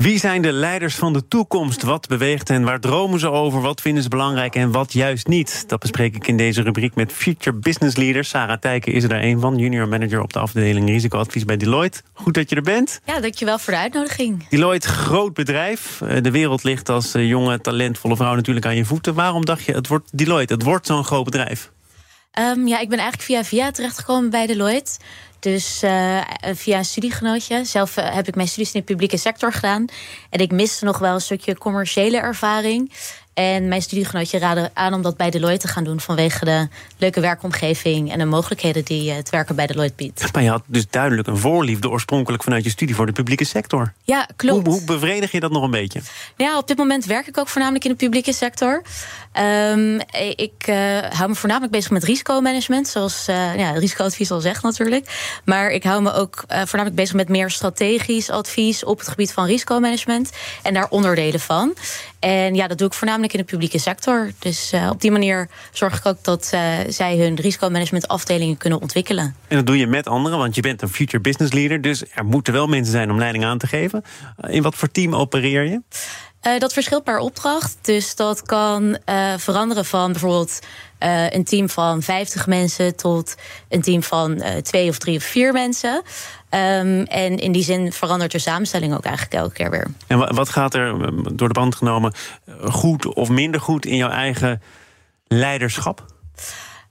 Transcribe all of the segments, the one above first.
Wie zijn de leiders van de toekomst? Wat beweegt hen? Waar dromen ze over? Wat vinden ze belangrijk en wat juist niet? Dat bespreek ik in deze rubriek met Future Business Leaders. Sarah Tijken is er daar een van, junior manager op de afdeling risicoadvies bij Deloitte. Goed dat je er bent. Ja, dankjewel voor de uitnodiging. Deloitte, groot bedrijf. Eh, de wereld ligt als eh, jonge, talentvolle vrouw natuurlijk aan je voeten. Waarom dacht je, het wordt Deloitte, het wordt zo'n groot bedrijf? Um, ja, ik ben eigenlijk via via terechtgekomen bij Deloitte. Dus uh, via een studiegenootje. Zelf uh, heb ik mijn studies in de publieke sector gedaan. En ik miste nog wel een stukje commerciële ervaring. En mijn studiegenootje raadde aan om dat bij Deloitte te gaan doen... vanwege de leuke werkomgeving en de mogelijkheden die het werken bij Deloitte biedt. Maar je had dus duidelijk een voorliefde oorspronkelijk vanuit je studie voor de publieke sector. Ja, klopt. Hoe, hoe bevredig je dat nog een beetje? Ja, op dit moment werk ik ook voornamelijk in de publieke sector. Um, ik uh, hou me voornamelijk bezig met risicomanagement, zoals uh, ja, risicoadvies al zegt natuurlijk. Maar ik hou me ook uh, voornamelijk bezig met meer strategisch advies op het gebied van risicomanagement en daar onderdelen van. En ja, dat doe ik voornamelijk in de publieke sector. Dus uh, op die manier zorg ik ook dat uh, zij hun risicomanagement afdelingen kunnen ontwikkelen. En dat doe je met anderen, want je bent een future business leader. Dus er moeten wel mensen zijn om leiding aan te geven. In wat voor team opereer je? Uh, dat verschilt per opdracht. Dus dat kan uh, veranderen van bijvoorbeeld uh, een team van 50 mensen tot een team van twee of drie of vier mensen. Um, en in die zin verandert de samenstelling ook eigenlijk elke keer weer. En wat gaat er door de band genomen goed of minder goed in jouw eigen leiderschap?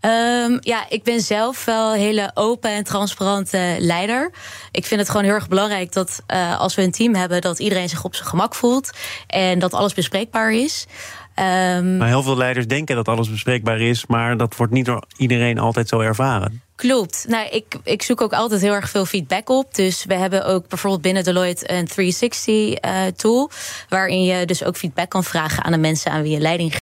Um, ja, ik ben zelf wel een hele open en transparante leider. Ik vind het gewoon heel erg belangrijk dat uh, als we een team hebben, dat iedereen zich op zijn gemak voelt en dat alles bespreekbaar is. Um, maar heel veel leiders denken dat alles bespreekbaar is, maar dat wordt niet door iedereen altijd zo ervaren. Klopt. Nou, ik, ik zoek ook altijd heel erg veel feedback op. Dus we hebben ook bijvoorbeeld binnen Deloitte een 360 uh, tool. Waarin je dus ook feedback kan vragen aan de mensen aan wie je leiding geeft.